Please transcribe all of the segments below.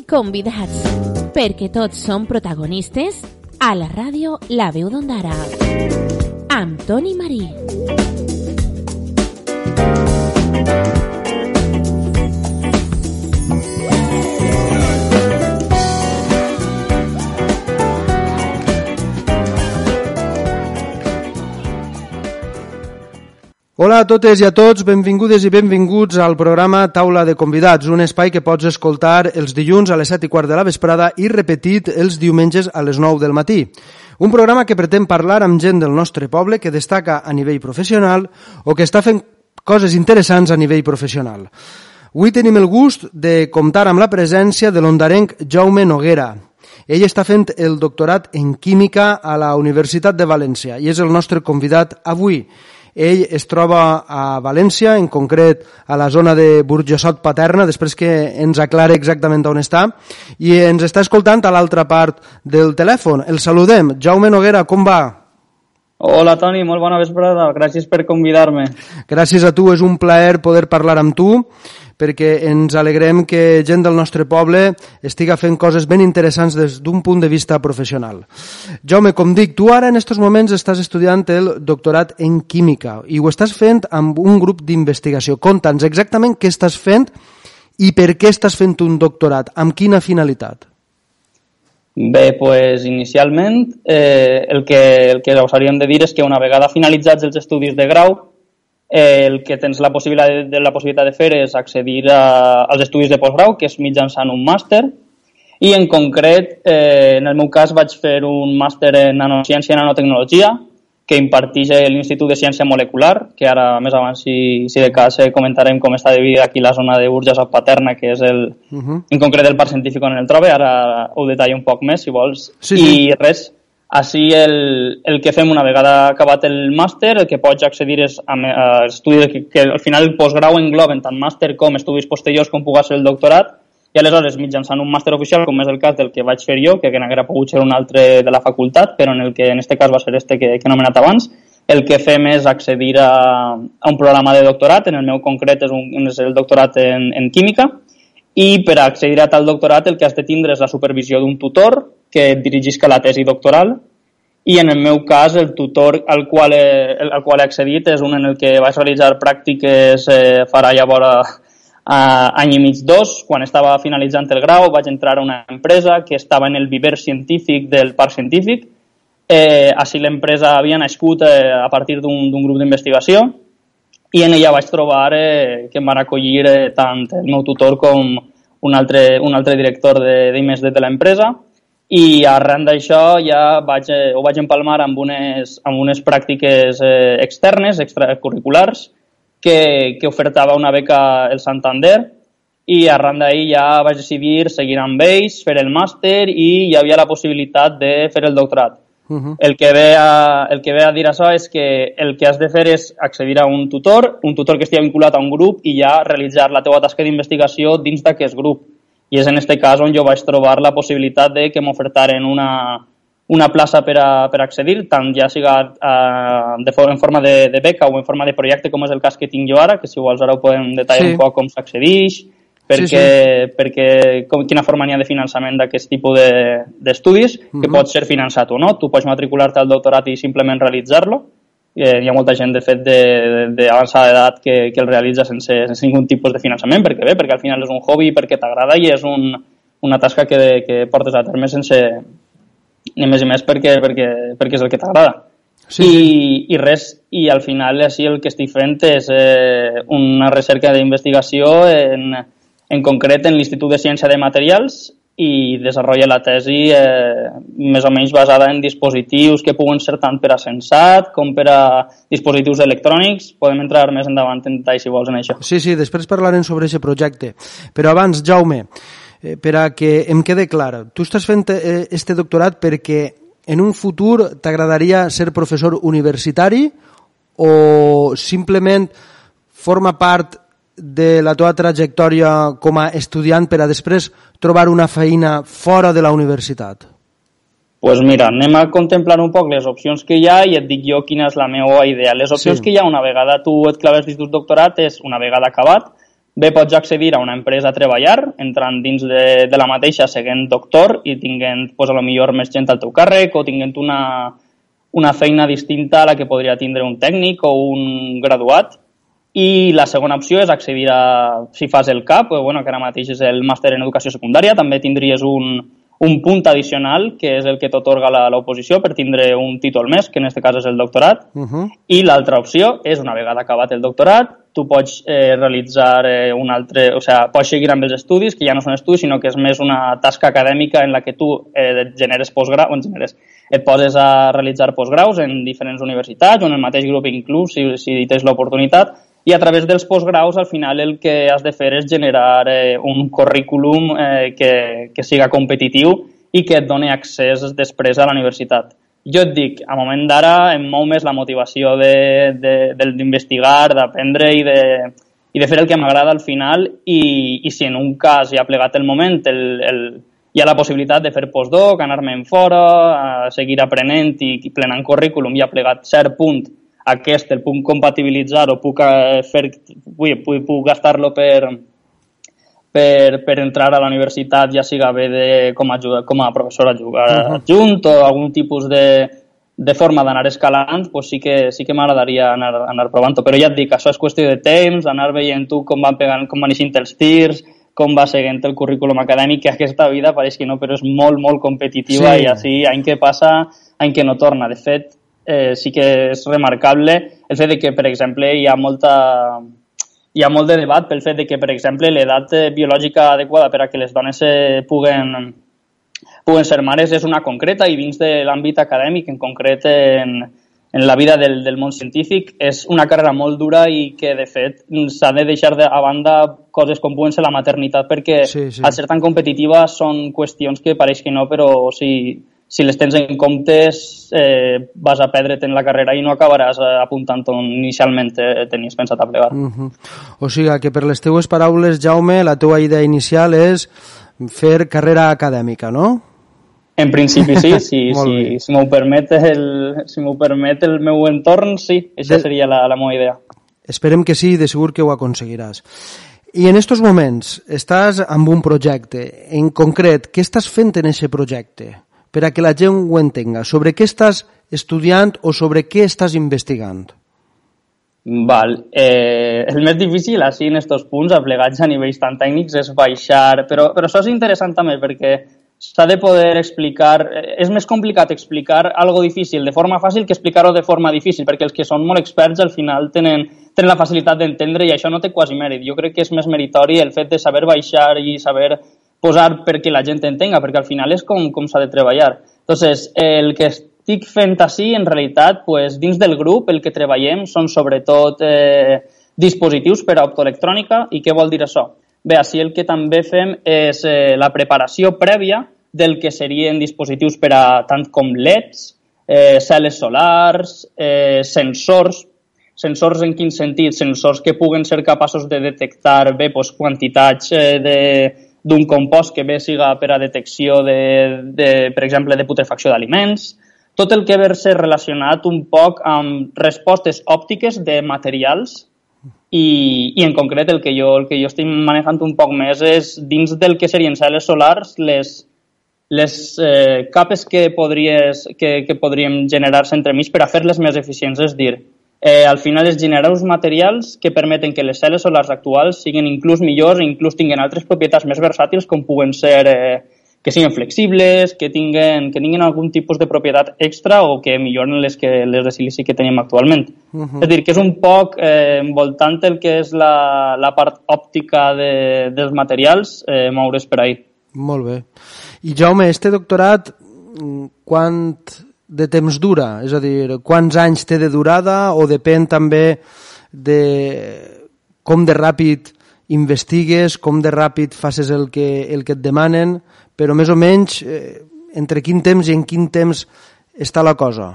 de convidats, perquè tots som protagonistes a la ràdio La Veu d'Ondara. Amb Toni Marí. Hola a totes i a tots, benvingudes i benvinguts al programa Taula de Convidats, un espai que pots escoltar els dilluns a les 7 i quart de la vesprada i repetit els diumenges a les 9 del matí. Un programa que pretén parlar amb gent del nostre poble que destaca a nivell professional o que està fent coses interessants a nivell professional. Avui tenim el gust de comptar amb la presència de l'ondarenc Jaume Noguera. Ell està fent el doctorat en Química a la Universitat de València i és el nostre convidat avui. Ell es troba a València, en concret a la zona de Burjassot Paterna, després que ens aclare exactament on està, i ens està escoltant a l'altra part del telèfon. El saludem. Jaume Noguera, com va? Hola Toni, molt bona vesprada, gràcies per convidar-me. Gràcies a tu, és un plaer poder parlar amb tu perquè ens alegrem que gent del nostre poble estiga fent coses ben interessants des d'un punt de vista professional. Jaume, com dic, tu ara en aquests moments estàs estudiant el doctorat en Química i ho estàs fent amb un grup d'investigació. Conta'ns exactament què estàs fent i per què estàs fent un doctorat, amb quina finalitat? Bé, pues, inicialment eh, el, que, el que us hauríem de dir és que una vegada finalitzats els estudis de grau eh, el que tens la possibilitat de, la possibilitat de fer és accedir a, als estudis de postgrau, que és mitjançant un màster, i en concret, eh, en el meu cas, vaig fer un màster en nanociència i nanotecnologia, que imparteix l'Institut de Ciència Molecular, que ara més abans, si, si de cas, eh, comentarem com està dividida aquí la zona de Burges a Paterna, que és el, uh -huh. en concret el parc científic on el trobe, ara ho detallo un poc més, si vols. Sí, sí. I res, així el, el que fem una vegada acabat el màster, el que pots accedir és a, a estudis que, que al final el postgrau engloben tant màster com estudis posteriors com pugui ser el doctorat. I aleshores mitjançant un màster oficial com és el cas del que vaig fer jo, que haguera pogut ser un altre de la facultat, però en el que en este cas va ser este que, que he anomenat abans, el que fem és accedir a, a un programa de doctorat, en el meu concret és, un, és el doctorat en, en química, i per accedir a tal doctorat el que has de tindre és la supervisió d'un tutor que dirigisca la tesi doctoral i en el meu cas el tutor al qual he, al qual he accedit és un en el que vaig realitzar pràctiques eh, farà llavors a any i mig dos, quan estava finalitzant el grau vaig entrar a una empresa que estava en el viver científic del parc científic. Eh, així l'empresa havia nascut eh, a partir d'un grup d'investigació i en ella vaig trobar eh, que em van acollir eh, tant el meu tutor com un altre, un altre director de, de, de l'empresa i arran d'això ja vaig, eh, ho vaig empalmar amb unes, amb unes pràctiques eh, externes, extracurriculars, que, que ofertava una beca el Santander i arran d'ahir ja vaig decidir seguir amb ells, fer el màster i hi havia la possibilitat de fer el doctorat. Uh -huh. el, que ve a, el que ve a dir això és que el que has de fer és accedir a un tutor, un tutor que estigui vinculat a un grup i ja realitzar la teva tasca d'investigació dins d'aquest grup i és en aquest cas on jo vaig trobar la possibilitat de que m'ofertaren una, una plaça per, a, per accedir, tant ja siga uh, de, en forma de, de beca o en forma de projecte, com és el cas que tinc jo ara, que si vols ara ho podem detallar sí. un poc com s'accedeix, perquè, sí, sí. perquè com, quina forma n'hi ha de finançament d'aquest tipus d'estudis, de, uh -huh. que mhm. pot ser finançat o no. Tu pots matricular-te al doctorat i simplement realitzar-lo, eh, hi ha molta gent, de fet, d'avançada d'edat que, que el realitza sense, sense ningun tipus de finançament, perquè bé, perquè al final és un hobby, perquè t'agrada i és un, una tasca que, que portes a terme sense ni més i més perquè, perquè, perquè és el que t'agrada. Sí, I, I res, i al final així el que estic fent és eh, una recerca d'investigació en, en concret en l'Institut de Ciència de Materials i desenvolupa la tesi eh, més o menys basada en dispositius que puguen ser tant per a sensat com per a dispositius electrònics. Podem entrar més endavant en detall, si vols, en això. Sí, sí, després parlarem sobre aquest projecte. Però abans, Jaume, eh, per a que em quede clar, tu estàs fent eh, este doctorat perquè en un futur t'agradaria ser professor universitari o simplement forma part de la teva trajectòria com a estudiant per a després trobar una feina fora de la universitat? pues mira, anem a contemplar un poc les opcions que hi ha i et dic jo quina és la meva idea. Les opcions sí. que hi ha una vegada tu et claves dins d'un doctorat és una vegada acabat, bé pots accedir a una empresa a treballar, entrant dins de, de la mateixa seguint doctor i tinguent, pues, a lo millor més gent al teu càrrec o tinguent una, una feina distinta a la que podria tindre un tècnic o un graduat. I la segona opció és accedir a, si fas el CAP, bueno, que ara mateix és el màster en educació secundària, també tindries un, un punt addicional, que és el que t'otorga l'oposició per tindre un títol més, que en aquest cas és el doctorat, uh -huh. i l'altra opció és, una vegada acabat el doctorat, tu pots eh, realitzar eh, un altre, o sigui, pots seguir amb els estudis, que ja no són estudis, sinó que és més una tasca acadèmica en la que tu eh, generes postgrau, o generes, et poses a realitzar postgraus en diferents universitats o en el mateix grup inclús, si, si tens l'oportunitat, i a través dels postgraus al final el que has de fer és generar eh, un currículum eh, que, que siga competitiu i que et doni accés després a la universitat. Jo et dic, a moment d'ara em mou més la motivació d'investigar, d'aprendre i de, i de fer el que m'agrada al final i, i si en un cas ja ha plegat el moment, el, el, hi ha la possibilitat de fer postdoc, anar-me'n fora, a seguir aprenent i, plenant currículum i ha plegat cert punt aquest el puc compatibilitzar o puc eh, fer, puc, puc, puc gastar-lo per, per, per entrar a la universitat, ja siga bé de, com, a, com a professor adjunt uh -huh. o algun tipus de, de forma d'anar escalant, pues sí que, sí que m'agradaria anar, anar provant-ho. Però ja et dic, això és qüestió de temps, anar veient tu com van pegant, com van eixint els tirs, com va seguint el currículum acadèmic, que aquesta vida pareix que no, però és molt, molt competitiva sí. i així, any que passa, any que no torna. De fet, eh, sí que és remarcable el fet de que, per exemple, hi ha molta hi ha molt de debat pel fet de que, per exemple, l'edat eh, biològica adequada per a que les dones eh, puguen, puguen ser mares és una concreta i dins de l'àmbit acadèmic, en concret en, en la vida del, del món científic, és una carrera molt dura i que, de fet, s'ha de deixar de, a banda coses com puguen ser la maternitat perquè, sí, sí. al ser tan competitiva, són qüestions que pareix que no, però o sigui, si les tens en comptes eh, vas a perdre't en la carrera i no acabaràs eh, apuntant on inicialment eh, tenies pensat a plegar. Uh -huh. O sigui que per les teues paraules, Jaume, la teua idea inicial és fer carrera acadèmica, no? En principi sí, sí, sí si m'ho permet, el, si permet el meu entorn, sí, això de... seria la, la meva idea. Esperem que sí, de segur que ho aconseguiràs. I en aquests moments estàs amb un projecte. En concret, què estàs fent en aquest projecte? Per a que la gent ho entenga. Sobre què estàs estudiant o sobre què estàs investigant? Val. Eh, el més difícil, així, en aquests punts, aplegats a nivells tan tècnics, és baixar... Però, però això és interessant també, perquè s'ha de poder explicar... Eh, és més complicat explicar algo difícil de forma fàcil que explicar-ho de forma difícil, perquè els que són molt experts al final tenen, tenen la facilitat d'entendre i això no té quasi mèrit. Jo crec que és més meritori el fet de saber baixar i saber posar perquè la gent entenga, perquè al final és com, com s'ha de treballar. Entonces, el que estic fent així, en realitat, pues, dins del grup el que treballem són sobretot eh, dispositius per a optoelectrònica. I què vol dir això? Bé, així el que també fem és eh, la preparació prèvia del que serien dispositius per a tant com LEDs, eh, cel·les solars, eh, sensors, sensors en quin sentit? Sensors que puguen ser capaços de detectar bé doncs, quantitats eh, de, d'un compost que bé siga per a detecció de, de per exemple, de putrefacció d'aliments, tot el que ve ser relacionat un poc amb respostes òptiques de materials i, i en concret el que jo, el que jo estic manejant un poc més és dins del que serien cel·les solars les, les eh, capes que, podries, que, que podríem generar-se entremig per a fer-les més eficients, és dir, eh, al final es generar uns materials que permeten que les cel·les solars actuals siguin inclús millors i inclús tinguin altres propietats més versàtils com puguen ser eh, que siguin flexibles, que tinguen, que tinguin algun tipus de propietat extra o que milloren les, que, les de silici que tenim actualment. Uh -huh. És a dir, que és un poc eh, envoltant el que és la, la part òptica de, dels materials, eh, moure's per ahir. Molt bé. I Jaume, este doctorat, mm, quant de temps dura? És a dir, quants anys té de durada o depèn també de com de ràpid investigues, com de ràpid faces el que, el que et demanen, però més o menys eh, entre quin temps i en quin temps està la cosa?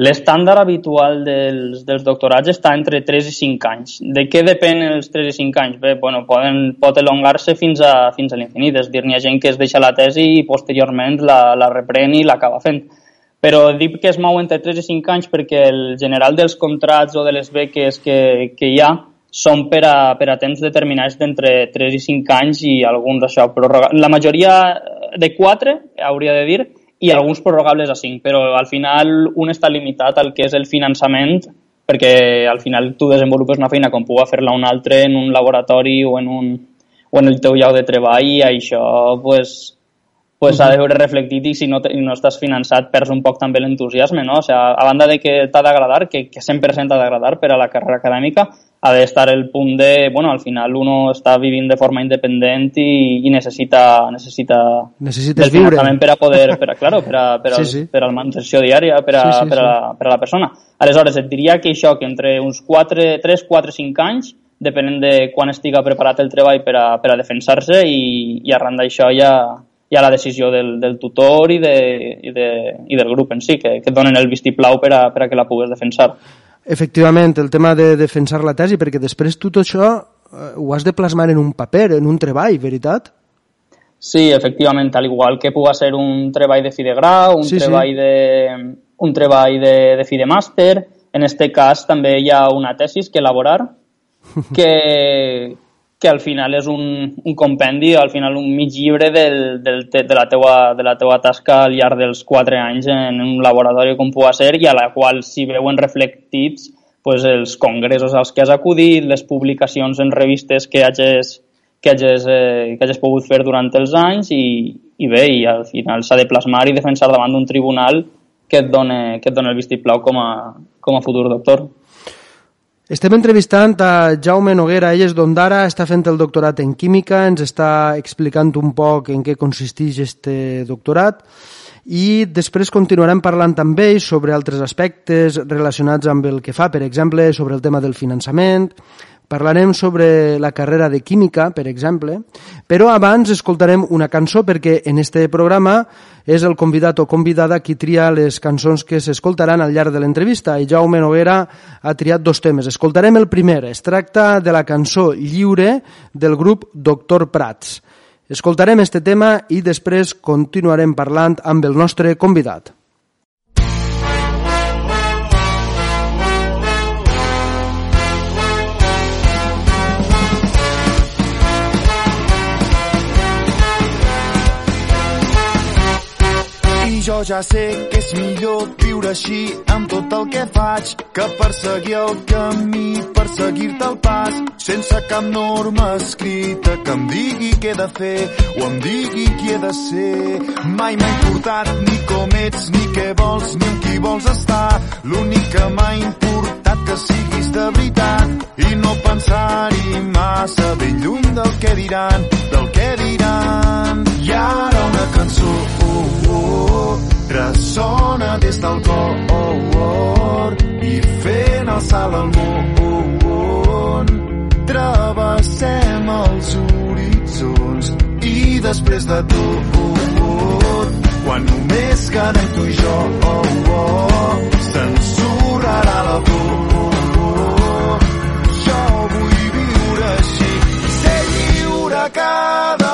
L'estàndard habitual dels, dels doctorats està entre 3 i 5 anys. De què depèn els 3 i 5 anys? Bé, bueno, poden, pot elongar-se fins a, fins a l'infinit. És dir, n'hi ha gent que es deixa la tesi i posteriorment la, la reprèn i l'acaba fent però dic que es mou entre 3 i 5 anys perquè el general dels contrats o de les beques que, que hi ha són per a, per a temps determinats d'entre 3 i 5 anys i alguns això, la majoria de 4, hauria de dir, i alguns prorrogables a 5, però al final un està limitat al que és el finançament perquè al final tu desenvolupes una feina com puga fer-la un altre en un laboratori o en, un, o en el teu lloc de treball i això pues, pues uh -huh. ha de veure reflectit i si no, te, no estàs finançat perds un poc també l'entusiasme, no? O sigui, a banda de que t'ha d'agradar, que, que 100% ha d'agradar per a la carrera acadèmica, ha d'estar el punt de, bueno, al final uno està vivint de forma independent i, i necessita, necessita Necessites viure. per a poder, per a, claro, per a, per a, sí, sí. per a la manutenció diària, per a, sí, sí, per, a, sí. per a la persona. Aleshores, et diria que això, que entre uns 4, 3, 4, 5 anys, depenent de quan estiga preparat el treball per a, per a defensar-se i, i arran d'això ha, hi ha la decisió del, del tutor i, de, i, de, i del grup en si, que, que et donen el vistiplau per a, per a que la pugues defensar. Efectivament, el tema de defensar la tesi, perquè després tu tot això eh, ho has de plasmar en un paper, en un treball, veritat? Sí, efectivament, tal igual que puga ser un treball de fi de grau, un sí, treball sí. de un treball de, de fi de màster. En aquest cas també hi ha una tesis que elaborar que, que al final és un, un compendi, al final un mig llibre del, del, de, la teua, de la teua tasca al llarg dels quatre anys en un laboratori com pugui ser i a la qual s'hi veuen reflectits pues, els congressos als que has acudit, les publicacions en revistes que hagis, que hagis, eh, que hagis pogut fer durant els anys i, i bé, i al final s'ha de plasmar i defensar davant d'un tribunal que et dona, que et dona el vistiplau com a, com a futur doctor. Estem entrevistant a Jaume Noguera, ell és d'Ondara, està fent el doctorat en química, ens està explicant un poc en què consisteix este doctorat i després continuarem parlant també sobre altres aspectes relacionats amb el que fa, per exemple, sobre el tema del finançament, Parlarem sobre la carrera de química, per exemple, però abans escoltarem una cançó perquè en este programa és el convidat o convidada qui tria les cançons que s'escoltaran al llarg de l'entrevista i Jaume Noguera ha triat dos temes. Escoltarem el primer, es tracta de la cançó Lliure del grup Doctor Prats. Escoltarem este tema i després continuarem parlant amb el nostre convidat. Jo ja sé que és millor viure així amb tot el que faig que perseguir el camí, perseguir-te el pas sense cap norma escrita que em digui què he de fer o em digui qui he de ser. Mai m'ha importat ni com ets, ni què vols, ni amb qui vols estar. L'únic que m'ha importat que de veritat i no pensar-hi massa ben lluny del que diran, del que diran. I ara una cançó ressona des del cor i fent el salt al món. Travessem els horitzons i després de tot, quan només quedem tu i jo, oh, oh, s'ensorrarà la por. Cada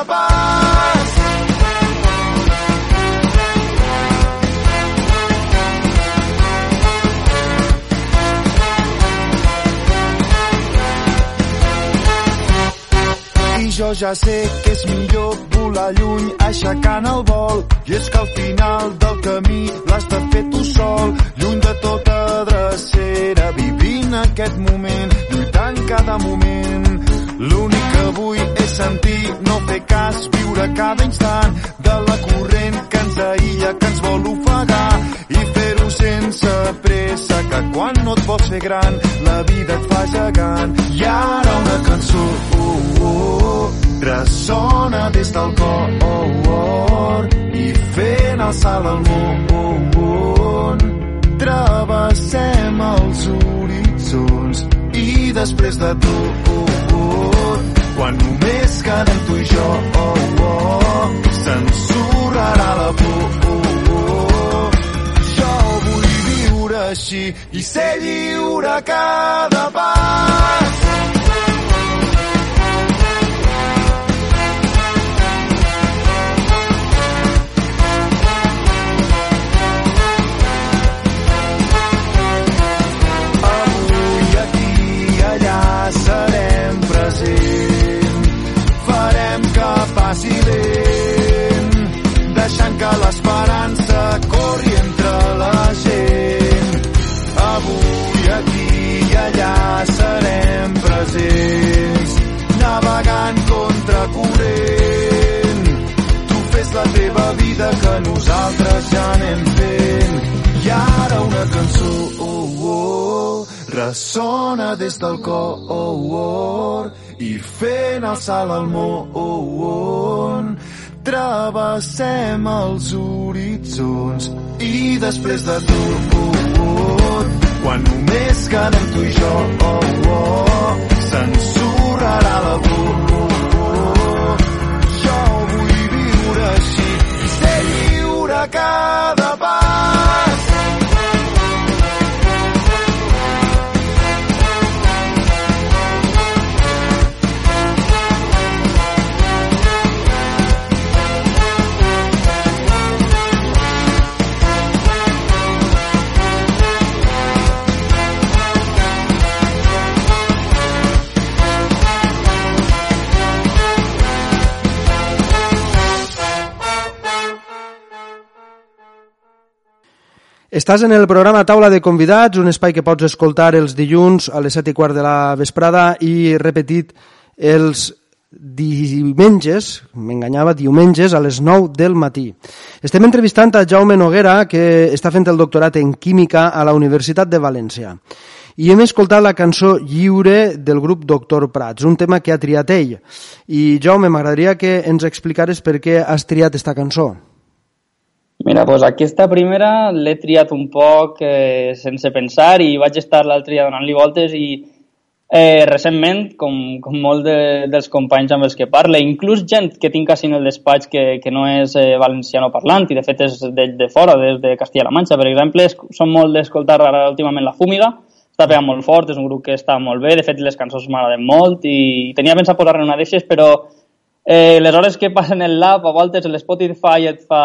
jo ja sé que és millor volar lluny aixecant el vol. I és que al final del camí l'has de fer tu sol. Lluny de tota drecera vivint aquest moment lluitant cada moment. L'únic vull és sentir. No fer cas viure cada instant de la corrent que ens aïlla que ens vol ofegar i fer-ho sense pressa que quan no et vols fer gran la vida et fa gegant. I ara una cançó oh, oh, ressona des del cor oh, oh, i fent el salt al món travessem els horitzons i després de tot quan només quedem tu i jo oh, oh, s'ensorrarà la por oh, oh. jo vull viure així i ser lliure cada pas deixant que l'esperança corri entre la gent. Avui, aquí i allà serem presents, navegant contra corrent. Tu fes la teva vida que nosaltres ja anem fent. I ara una cançó, oh, oh, ressona des del cor, oh, oh, i fent alçar l'almó, oh, oh, travessem els horitzons i després de tot quan només quedem tu i jo oh, oh, s'ensorrarà la por cada pas. Estàs en el programa Taula de Convidats, un espai que pots escoltar els dilluns a les 7 i quart de la vesprada i repetit els diumenges, m'enganyava, diumenges a les 9 del matí. Estem entrevistant a Jaume Noguera, que està fent el doctorat en Química a la Universitat de València. I hem escoltat la cançó Lliure del grup Doctor Prats, un tema que ha triat ell. I Jaume, m'agradaria que ens explicares per què has triat esta cançó. Mira, doncs aquesta primera l'he triat un poc eh, sense pensar i vaig estar l'altre dia donant-li voltes i eh, recentment, com, com molt de, dels companys amb els que parle, inclús gent que tinc quasi en el despatx que, que no és eh, valenciano parlant i de fet és de, de fora, des de Castilla-La Manxa, per exemple, són molt d'escoltar ara últimament La Fúmiga, està pegant molt fort, és un grup que està molt bé, de fet les cançons m'agraden molt i tenia pensat posar-ne una d'eixes, però eh, les hores que passen el lab a voltes l'Spotify et fa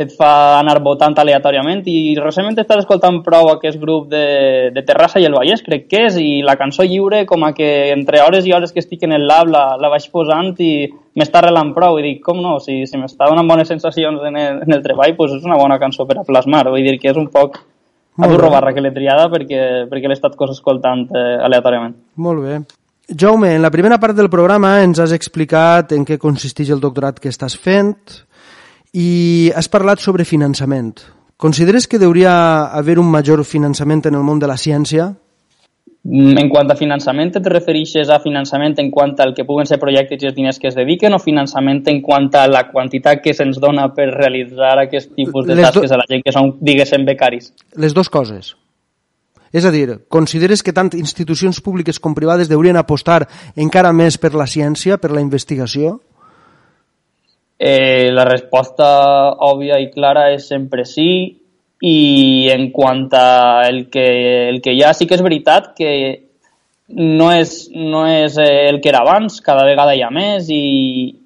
et fa anar votant aleatòriament i recentment estàs escoltant prou aquest grup de, de Terrassa i el Vallès, crec que és, i la cançó lliure, com a que entre hores i hores que estic en el lab la, la vaig posant i m'està arrelant prou i dic, com no, si, si m'està donant bones sensacions en el, en el treball, pues és una bona cançó per a plasmar, vull dir que és un poc a burro barra que l'he triada perquè, perquè l'he estat cos escoltant eh, aleatòriament. Molt bé. Jaume, en la primera part del programa ens has explicat en què consisteix el doctorat que estàs fent, i has parlat sobre finançament. Consideres que hauria haver un major finançament en el món de la ciència? Mm, en quant a finançament, et refereixes a finançament en quant al que puguen ser projectes i els diners que es dediquen o finançament en quant a la quantitat que se'ns dona per realitzar aquest tipus de Les tasques a la gent que són, diguéssim, becaris? Les dues coses. És a dir, consideres que tant institucions públiques com privades haurien apostar encara més per la ciència, per la investigació? Eh, la resposta òbvia i clara és sempre sí i en quant a el que, el que hi ha, sí que és veritat que no és, no és el que era abans, cada vegada hi ha més i,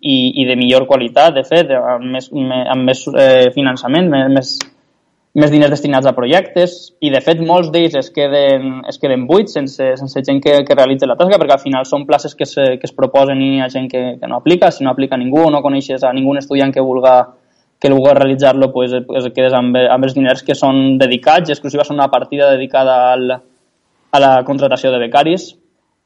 i, i de millor qualitat, de fet, amb més, amb més eh, finançament, més diners destinats a projectes i de fet molts d'ells es queden, es queden buits sense, sense gent que, que realitzi la tasca perquè al final són places que, se, que es proposen i hi ha gent que, que no aplica, si no aplica ningú o no coneixes a ningú estudiant que vulga que vulgui realitzar-lo pues, pues quedes amb, amb els diners que són dedicats i exclusiva són una partida dedicada al, a la contratació de becaris.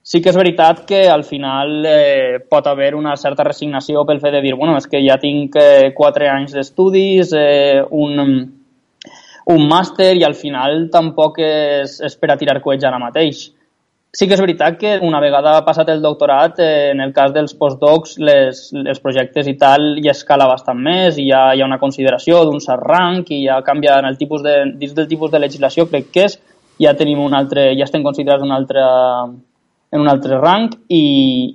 Sí que és veritat que al final eh, pot haver una certa resignació pel fet de dir, bueno, és que ja tinc eh, quatre anys d'estudis, eh, un, un màster i al final tampoc és, és per a tirar coets ara mateix. Sí que és veritat que una vegada passat el doctorat, eh, en el cas dels postdocs, les, els projectes i tal ja escala bastant més i ja hi ha una consideració d'un cert rang i ja canvia en el tipus de, dins del tipus de legislació, crec que és, ja tenim un altre, ja estem considerats un altre, en un altre rang i,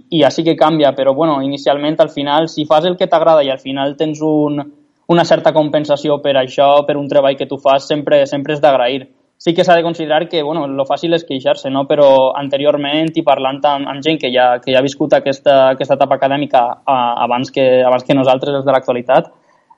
i sí que canvia, però bueno, inicialment al final, si fas el que t'agrada i al final tens un, una certa compensació per això, per un treball que tu fas, sempre, sempre és d'agrair. Sí que s'ha de considerar que, bueno, lo fàcil és queixar-se, no? però anteriorment i parlant amb, amb gent que ja, que ja ha viscut aquesta, aquesta etapa acadèmica a, abans, que, abans que nosaltres, els de l'actualitat,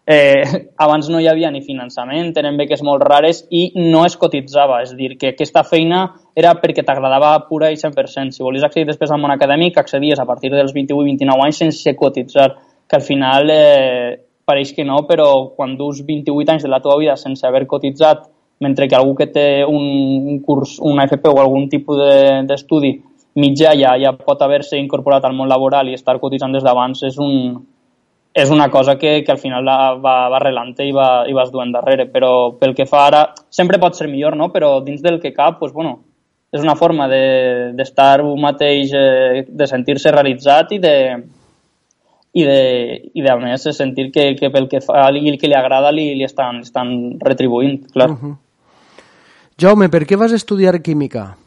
eh, abans no hi havia ni finançament, tenen beques molt rares i no es cotitzava, és dir, que aquesta feina era perquè t'agradava pura i 100%. Si volies accedir després al món acadèmic, accedies a partir dels 28 i 29 anys sense cotitzar, que al final eh, pareix que no, però quan dus 28 anys de la teva vida sense haver cotitzat, mentre que algú que té un, un curs, una FP o algun tipus d'estudi de, mitjà ja, ja pot haver-se incorporat al món laboral i estar cotitzant des d'abans és un, és una cosa que, que al final va, va, va relant i, va, i vas duent darrere, però pel que fa ara, sempre pot ser millor, no? però dins del que cap, pues, bueno, és una forma d'estar de, un mateix, eh, de sentir-se realitzat i de, i de, i de a més sentir que, que pel que fa i el que li agrada li, li estan, estan retribuint, clar. Uh -huh. Jaume, per què vas estudiar química?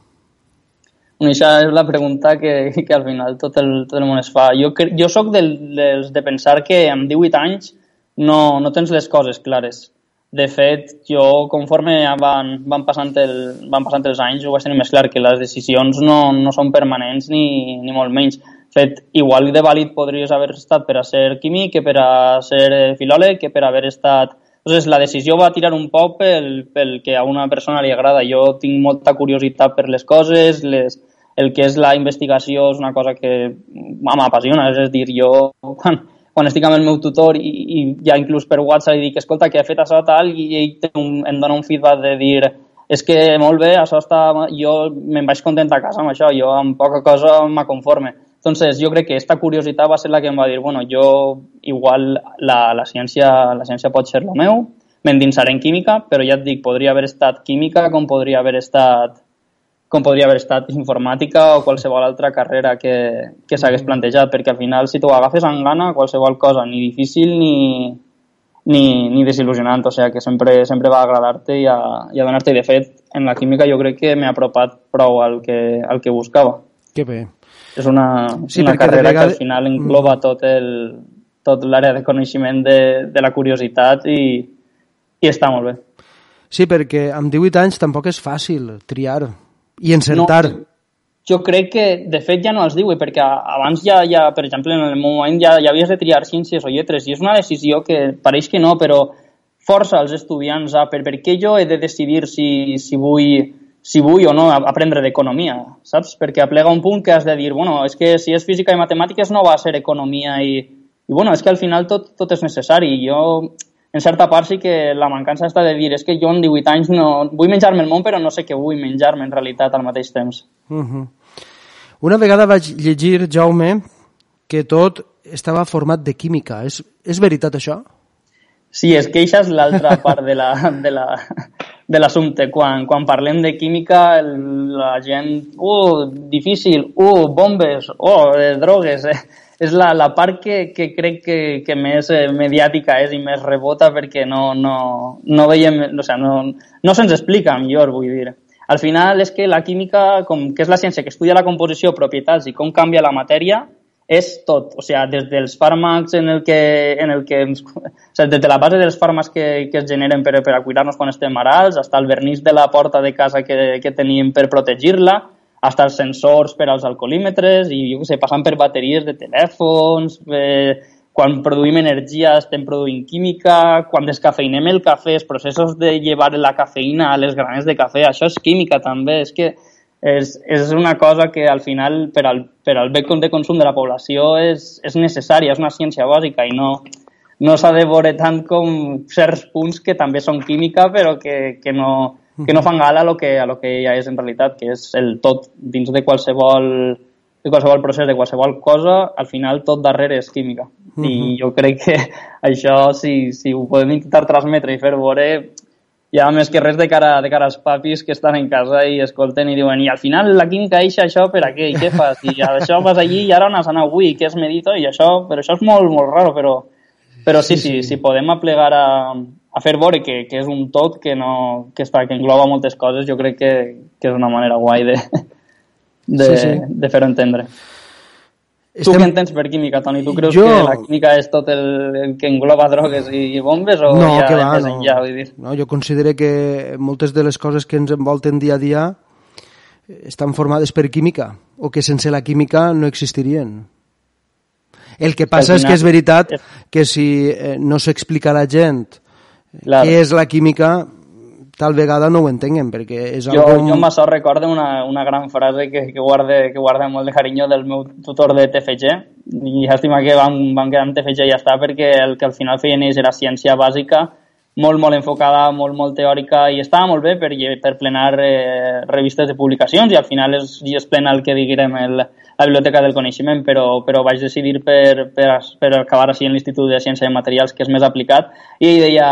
Bueno, això és la pregunta que, que al final tot el, tot el món es fa. Jo, jo sóc del, dels de pensar que amb 18 anys no, no tens les coses clares. De fet, jo conforme van, van, passant el, van passant els anys ho vaig tenir més clar, que les decisions no, no són permanents ni, ni molt menys fet igual de vàlid podries haver estat per a ser químic que per a ser eh, filòleg, que per haver estat... Entonces, la decisió va tirar un poc pel, pel que a una persona li agrada. Jo tinc molta curiositat per les coses, les, el que és la investigació és una cosa que m'apassiona, és a dir, jo quan, quan estic amb el meu tutor i, i ja inclús per WhatsApp li dic, escolta, que ha fet això tal, i ell un, em dona un feedback de dir és que molt bé, això està... Jo me'n vaig content a casa amb això, jo amb poca cosa m'aconforme. Entonces, jo crec que aquesta curiositat va ser la que em va dir, bueno, jo igual la, la, ciència, la ciència pot ser el meu, m'endinsaré en química, però ja et dic, podria haver estat química com podria haver estat com podria haver estat informàtica o qualsevol altra carrera que, que s'hagués mm. plantejat, perquè al final si t'ho agafes amb gana, qualsevol cosa, ni difícil ni, ni, ni desil·lusionant, o sigui que sempre, sempre va agradar-te i a, i a donar-te. De fet, en la química jo crec que m'he apropat prou al que, al que buscava. Que bé és una, sí, una carrera vegada... que al final engloba mm. tot el tot l'àrea de coneixement de, de la curiositat i, i està molt bé. Sí, perquè amb 18 anys tampoc és fàcil triar i encertar. No, jo crec que, de fet, ja no els diu, perquè abans ja, ja per exemple, en el meu moment ja, ja havies de triar ciències o lletres, i és una decisió que pareix que no, però força als estudiants a per, per què jo he de decidir si, si vull si vull o no aprendre d'economia, saps? Perquè aplega un punt que has de dir, bueno, és que si és física i matemàtiques no va a ser economia i, i bueno, és que al final tot, tot és necessari. Jo, en certa part, sí que la mancança està de dir és que jo en 18 anys no... Vull menjar-me el món, però no sé què vull menjar-me en realitat al mateix temps. Uh -huh. Una vegada vaig llegir, Jaume, que tot estava format de química. És, és veritat això? Sí, és que això és l'altra part de la, de la, de l'assumpte. Quan, quan parlem de química, la gent, uh, difícil, uh, bombes, oh, eh, drogues, eh? és la, la part que, que crec que, que més eh, mediàtica és i més rebota perquè no, no, no veiem, o sigui, no, no se'ns explica millor, vull dir. Al final és que la química, com que és la ciència que estudia la composició, propietats i com canvia la matèria, és tot, o sigui, des dels fàrmacs en el que, en el que o sigui, des de la base dels fàrmacs que, que es generen per, per a cuidar-nos quan estem marals, fins al vernís de la porta de casa que, que tenim per protegir-la, fins als sensors per als alcoholímetres i, jo sé, passant per bateries de telèfons, eh, quan produïm energia estem produint química, quan descafeinem el cafè, els processos de llevar la cafeïna a les granes de cafè, això és química també, és que és, és una cosa que al final per al, per al bé de consum de la població és, és necessària, és una ciència bàsica i no, no s'ha de veure tant com certs punts que també són química però que, que, no, que no fan gala a lo que, a lo que ja és en realitat, que és el tot dins de qualsevol, de qualsevol procés, de qualsevol cosa, al final tot darrere és química. Uh -huh. I jo crec que això, si, si ho podem intentar transmetre i fer veure, ja més que res de cara, de cara als papis que estan en casa i escolten i diuen i al final la química eixa això per a què? I què fas? I això vas allí i ara on has anat avui? Què es medito? I això, però això és molt, molt raro, però, però sí, sí, sí, sí, podem aplegar a, a fer veure que, que és un tot que, no, que, està, que engloba moltes coses, jo crec que, que és una manera guai de, de, sí, sí. de fer-ho entendre. Estem... Tu què entens per química, Toni? Tu creus jo... que la química és tot el, el que engloba drogues i bombes o no, ja que va, no. enllà, vull dir? No, jo considero que moltes de les coses que ens envolten dia a dia estan formades per química o que sense la química no existirien. El que passa és que és veritat que si eh, no s'explica a la gent claro. què és la química, tal vegada no ho entenguen, perquè és jo, algo... Jo amb això recordo una, una gran frase que, que, guarde, que guarda molt de carinyo del meu tutor de TFG, i llàstima que vam, vam quedar amb TFG i ja està, perquè el que al final feien ells era ciència bàsica molt, molt enfocada, molt, molt teòrica i estava molt bé per, per plenar eh, revistes de publicacions i al final és, és plena el que diguem el, la Biblioteca del Coneixement, però, però vaig decidir per, per, per acabar així en l'Institut de Ciència de Materials, que és més aplicat, i deia,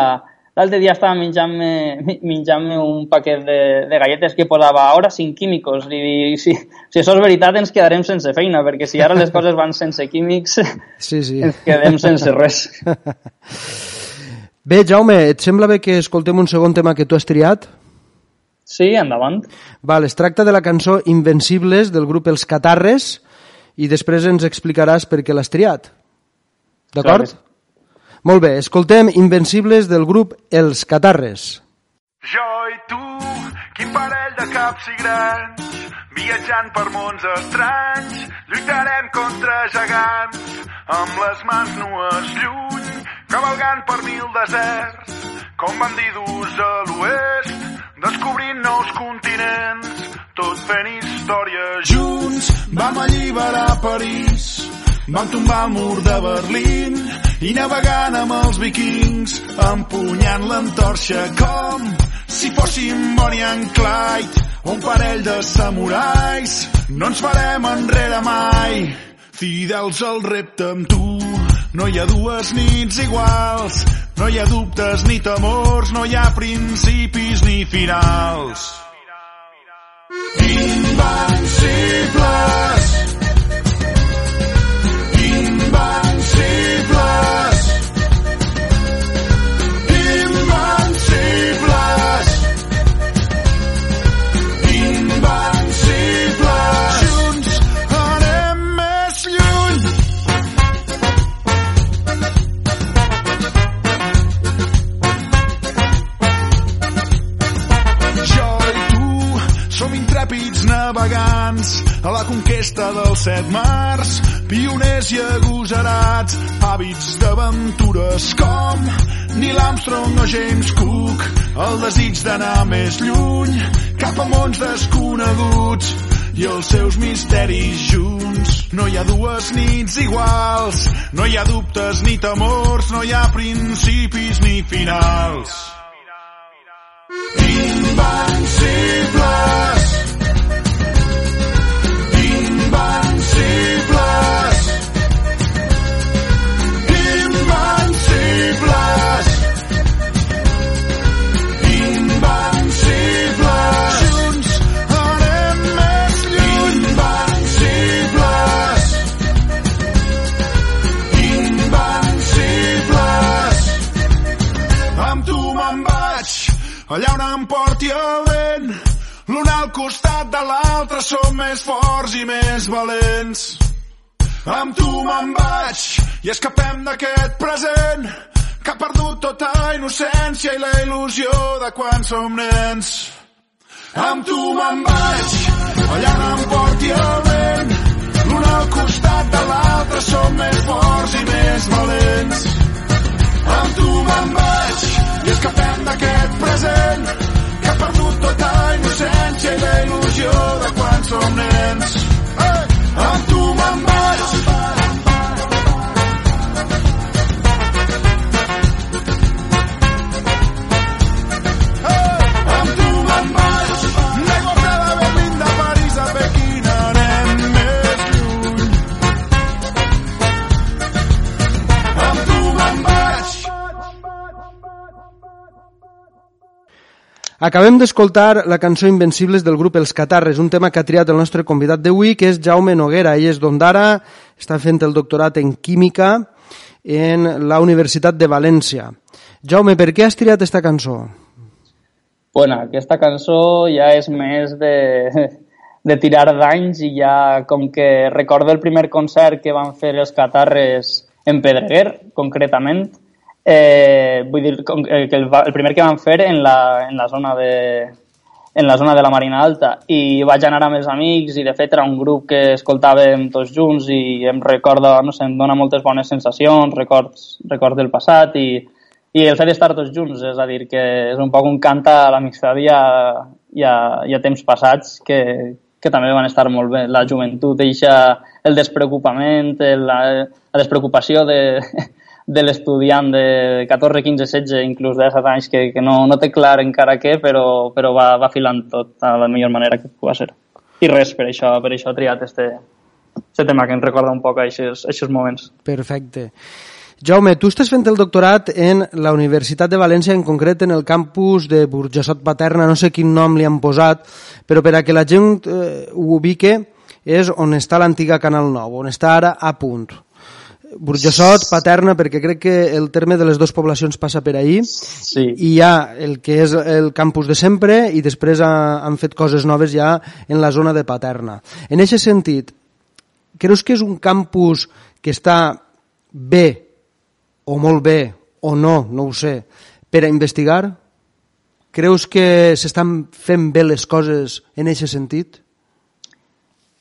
l'altre dia estava menjant-me menjant un paquet de, de galletes que posava ara sin químicos i si, si això és veritat ens quedarem sense feina perquè si ara les coses van sense químics sí, sí. ens quedem sense res Bé, Jaume, et sembla bé que escoltem un segon tema que tu has triat? Sí, endavant. Val, es tracta de la cançó Invencibles del grup Els Catarres i després ens explicaràs per què l'has triat. D'acord? Clar Molt bé, escoltem Invencibles del grup Els Catarres. Jo i tu, quin parell de caps i grans, viatjant per mons estranys, lluitarem contra gegants, amb les mans nues lluny, cavalgant per mil deserts, com bandidos a l'oest, descobrint nous continents, tot fent història junts. Vam alliberar París, vam tombar el mur de Berlín i navegant amb els vikings, empunyant l'entorxa com si fóssim Bonnie and Clyde, un parell de samurais. No ens farem enrere mai, fidels al repte amb tu. No hi ha dues nits iguals, no hi ha dubtes ni temors, no hi ha principis ni finals. Invencibles! Conquesta dels set mars, pioners i agosarats, hàbits d'aventures com Neil Armstrong o James Cook, el desig d'anar més lluny, cap a mons desconeguts i els seus misteris junts. No hi ha dues nits iguals, no hi ha dubtes ni temors, no hi ha principis ni finals. Amb tu me'n vaig i escapem d'aquest present que ha perdut tota innocència i la il·lusió de quan som nens. Amb tu me'n vaig, allà on em porti el vent. L'un al costat de l'altre som més forts i més valents. Amb tu me'n vaig i escapem d'aquest present que ha perdut tota innocència i la il·lusió de quan som nens. Hey! Amb Acabem d'escoltar la cançó Invencibles del grup Els Catarres, un tema que ha triat el nostre convidat d'avui, que és Jaume Noguera. Ell és d'Ondara, està fent el doctorat en Química en la Universitat de València. Jaume, per què has triat aquesta cançó? Bueno, aquesta cançó ja és més de, de tirar d'anys i ja com que recordo el primer concert que van fer els Catarres en Pedreguer, concretament, eh, vull dir que el, el primer que van fer en la, en la zona de en la zona de la Marina Alta i vaig anar amb els amics i de fet era un grup que escoltàvem tots junts i em recorda, no sé, em dona moltes bones sensacions, records, records del passat i, i el fet d'estar tots junts, és a dir, que és un poc un canta a l'amistat i, a, i, a, i a temps passats que, que també van estar molt bé. La joventut deixa el despreocupament, la, la despreocupació de, de l'estudiant de 14, 15, 16, inclús de 17 anys, que, que no, no té clar encara què, però, però va, va filant tot a la millor manera que pugui ser. I res, per això, per això he triat este, este tema que em recorda un poc a aquests moments. Perfecte. Jaume, tu estàs fent el doctorat en la Universitat de València, en concret en el campus de Burjassot Paterna, no sé quin nom li han posat, però per a que la gent eh, ho ubique, és on està l'antiga Canal 9, on està ara a punt. Burjassot, Paterna, perquè crec que el terme de les dues poblacions passa per ahir, sí. i hi ha el que és el campus de sempre i després ha, han fet coses noves ja en la zona de Paterna. En aquest sentit, creus que és un campus que està bé, o molt bé, o no, no ho sé, per a investigar? Creus que s'estan fent bé les coses en aquest sentit?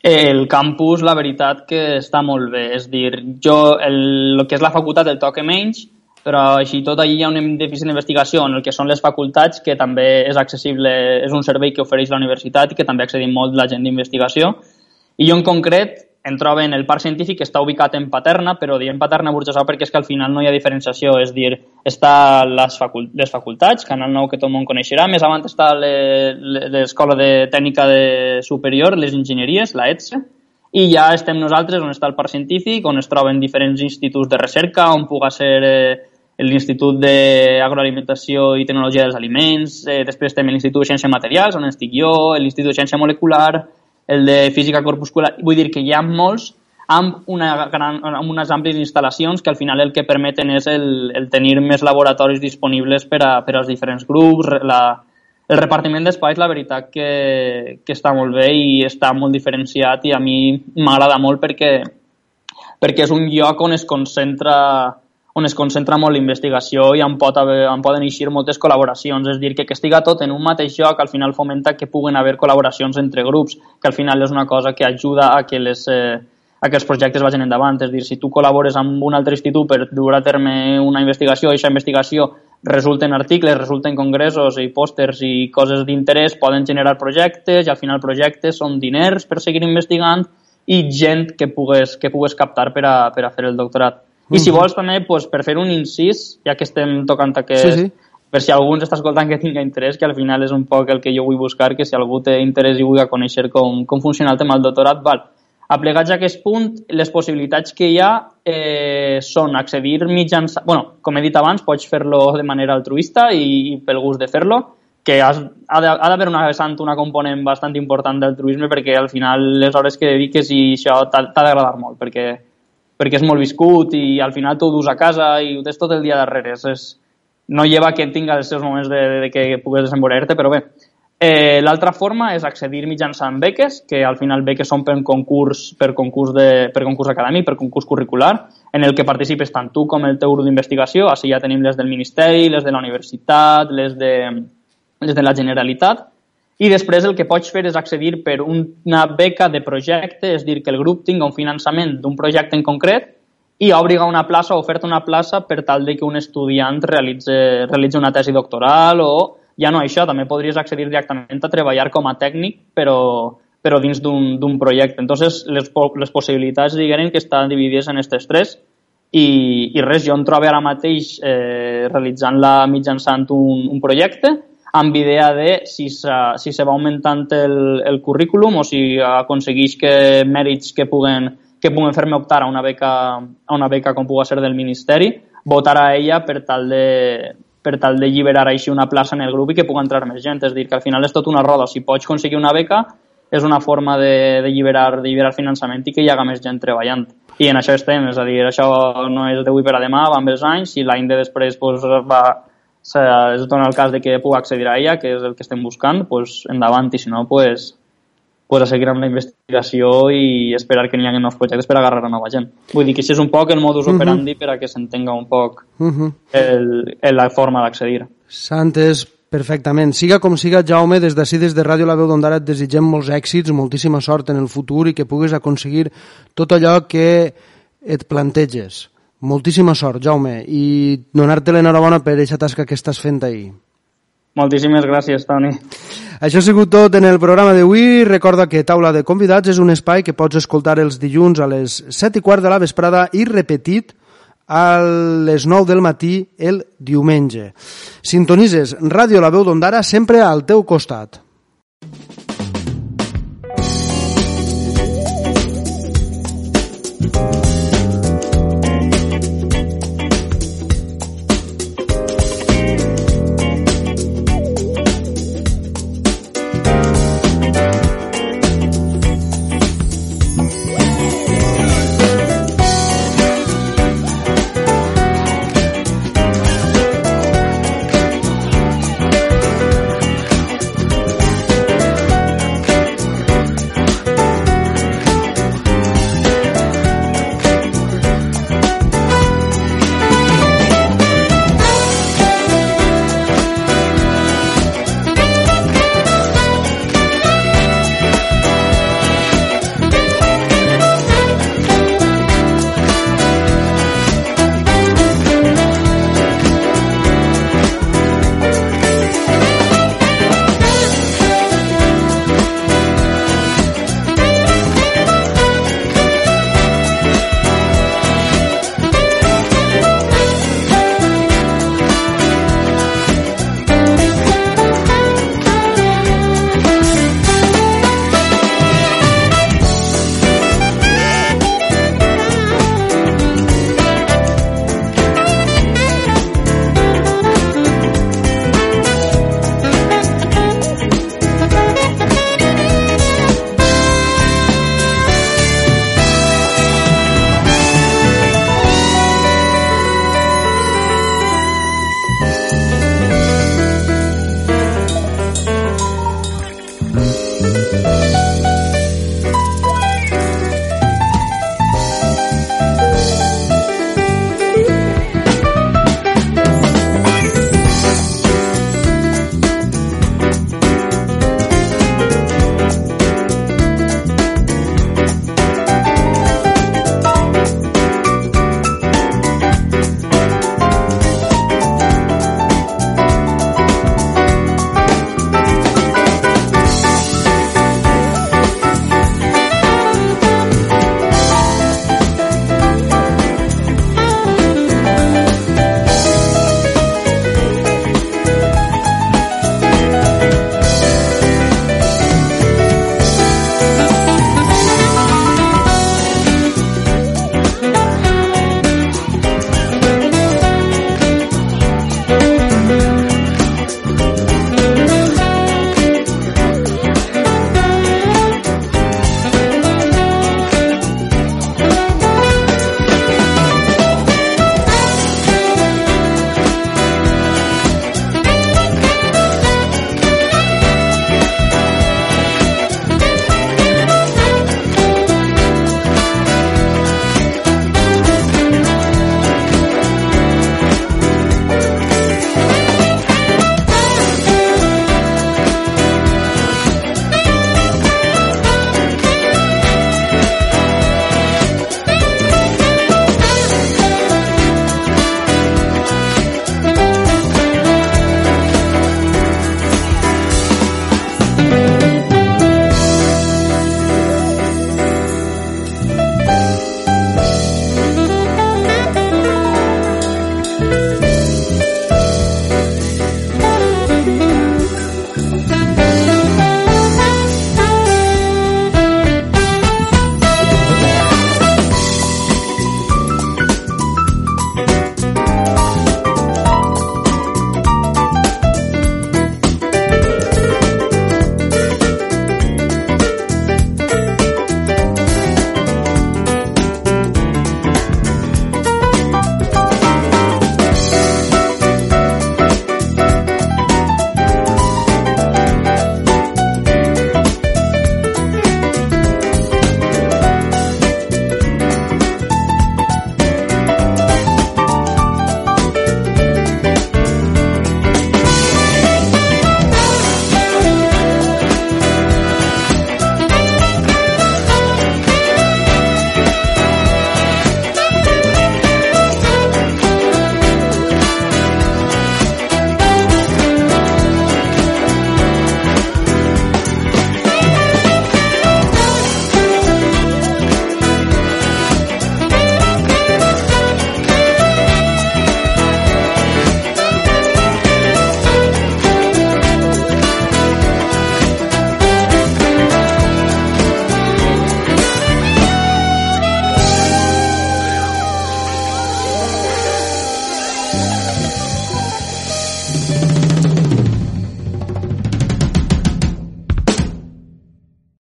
El campus, la veritat que està molt bé. És dir, jo, el, el que és la facultat el toque menys, però així tot allí hi ha un dèficit d'investigació en el que són les facultats, que també és accessible, és un servei que ofereix la universitat i que també accedim molt la gent d'investigació. I jo en concret en el parc científic que està ubicat en Paterna, però diem Paterna Burjassó perquè és que al final no hi ha diferenciació, és dir, està les, facult les facultats, Canal Nou que tot el món coneixerà, més avant està l'Escola de Tècnica de Superior, les enginyeries, la ETSE, i ja estem nosaltres on està el parc científic, on es troben diferents instituts de recerca, on puga ser eh, l'Institut d'Agroalimentació i Tecnologia dels Aliments, eh, després tenim l'Institut de Ciència Materials, on estic jo, l'Institut de Ciència Molecular, el de física corpuscular, vull dir que hi ha molts amb, una gran, amb unes àmplies instal·lacions que al final el que permeten és el, el tenir més laboratoris disponibles per, a, per als diferents grups, la, el repartiment d'espais, la veritat que, que està molt bé i està molt diferenciat i a mi m'agrada molt perquè, perquè és un lloc on es concentra on es concentra molt l'investigació i en, pot haver, en poden eixir moltes col·laboracions. És dir, que, que estiga tot en un mateix lloc al final fomenta que puguen haver col·laboracions entre grups, que al final és una cosa que ajuda a que les, eh, a que els projectes vagin endavant. És dir, si tu col·labores amb un altre institut per dur a terme una investigació i aquesta investigació resulta en articles, resulta en congressos i pòsters i coses d'interès, poden generar projectes i al final projectes són diners per seguir investigant i gent que pugues, que pugues captar per a, per a fer el doctorat. I si vols també, pues, per fer un incís, ja que estem tocant aquest, sí, sí. per si algú ens està escoltant que tinga interès, que al final és un poc el que jo vull buscar, que si algú té interès i vulgui conèixer com, com funciona el tema del doctorat, val. Aplegats a aquest punt, les possibilitats que hi ha eh, són accedir mitjançant... bueno, com he dit abans, pots fer-lo de manera altruista i, i pel gust de fer-lo, que has, ha d'haver una vessant, una component bastant important d'altruisme perquè al final les hores que dediques i això t'ha d'agradar molt, perquè perquè és molt viscut i al final ho dus a casa i ho tens tot el dia darrere. És, és, no lleva que tinga els seus moments de, de que pugues desenvolupar-te, però bé. Eh, L'altra forma és accedir mitjançant beques, que al final beques són per concurs, per concurs, de, per concurs acadèmic, per concurs curricular, en el que participes tant tu com el teu grup d'investigació. Així ja tenim les del Ministeri, les de la universitat, les de, les de la Generalitat, i després el que pots fer és accedir per una beca de projecte, és dir, que el grup tinga un finançament d'un projecte en concret i obriga una plaça o oferta una plaça per tal de que un estudiant realitzi, realitzi una tesi doctoral o ja no això, també podries accedir directament a treballar com a tècnic però, però dins d'un projecte. Entonces, les, les possibilitats diguem que estan dividides en aquestes tres i, i res, jo em trobo ara mateix eh, realitzant-la mitjançant un, un projecte amb idea de si si se va augmentant el, el currículum o si aconsegueix que mèrits que puguen, que puguen fer-me optar a una beca, a una beca com pugui ser del Ministeri, votar a ella per tal de, per tal de lliberar així una plaça en el grup i que pugui entrar més gent. És dir, que al final és tot una roda. Si pots aconseguir una beca, és una forma de, de, lliberar, de lliberar finançament i que hi haga més gent treballant. I en això estem, és a dir, això no és d'avui per a demà, va amb els anys, i l'any de després pues, va, es dona el cas de que pugui accedir a ella, que és el que estem buscant, pues, endavant, i si no, pues, pues a seguir amb la investigació i esperar que n'hi hagi nous projectes per agarrar a nova gent. Vull dir que això és un poc el modus mhm. operandi uh -huh. per a que s'entenga un poc uh mhm. -huh. el, el, la forma d'accedir. Santes, perfectament. Siga com siga, Jaume, des d'ací, des de Ràdio La Veu d'Ondara, et desitgem molts èxits, moltíssima sort en el futur i que puguis aconseguir tot allò que et planteges. Moltíssima sort, Jaume, i donar-te l'enhorabona per aquesta tasca que estàs fent ahir. Moltíssimes gràcies, Toni. Això ha sigut tot en el programa d'avui. Recorda que Taula de Convidats és un espai que pots escoltar els dilluns a les 7 i quart de la vesprada i repetit a les 9 del matí el diumenge. Sintonises Ràdio La Veu d'Ondara sempre al teu costat.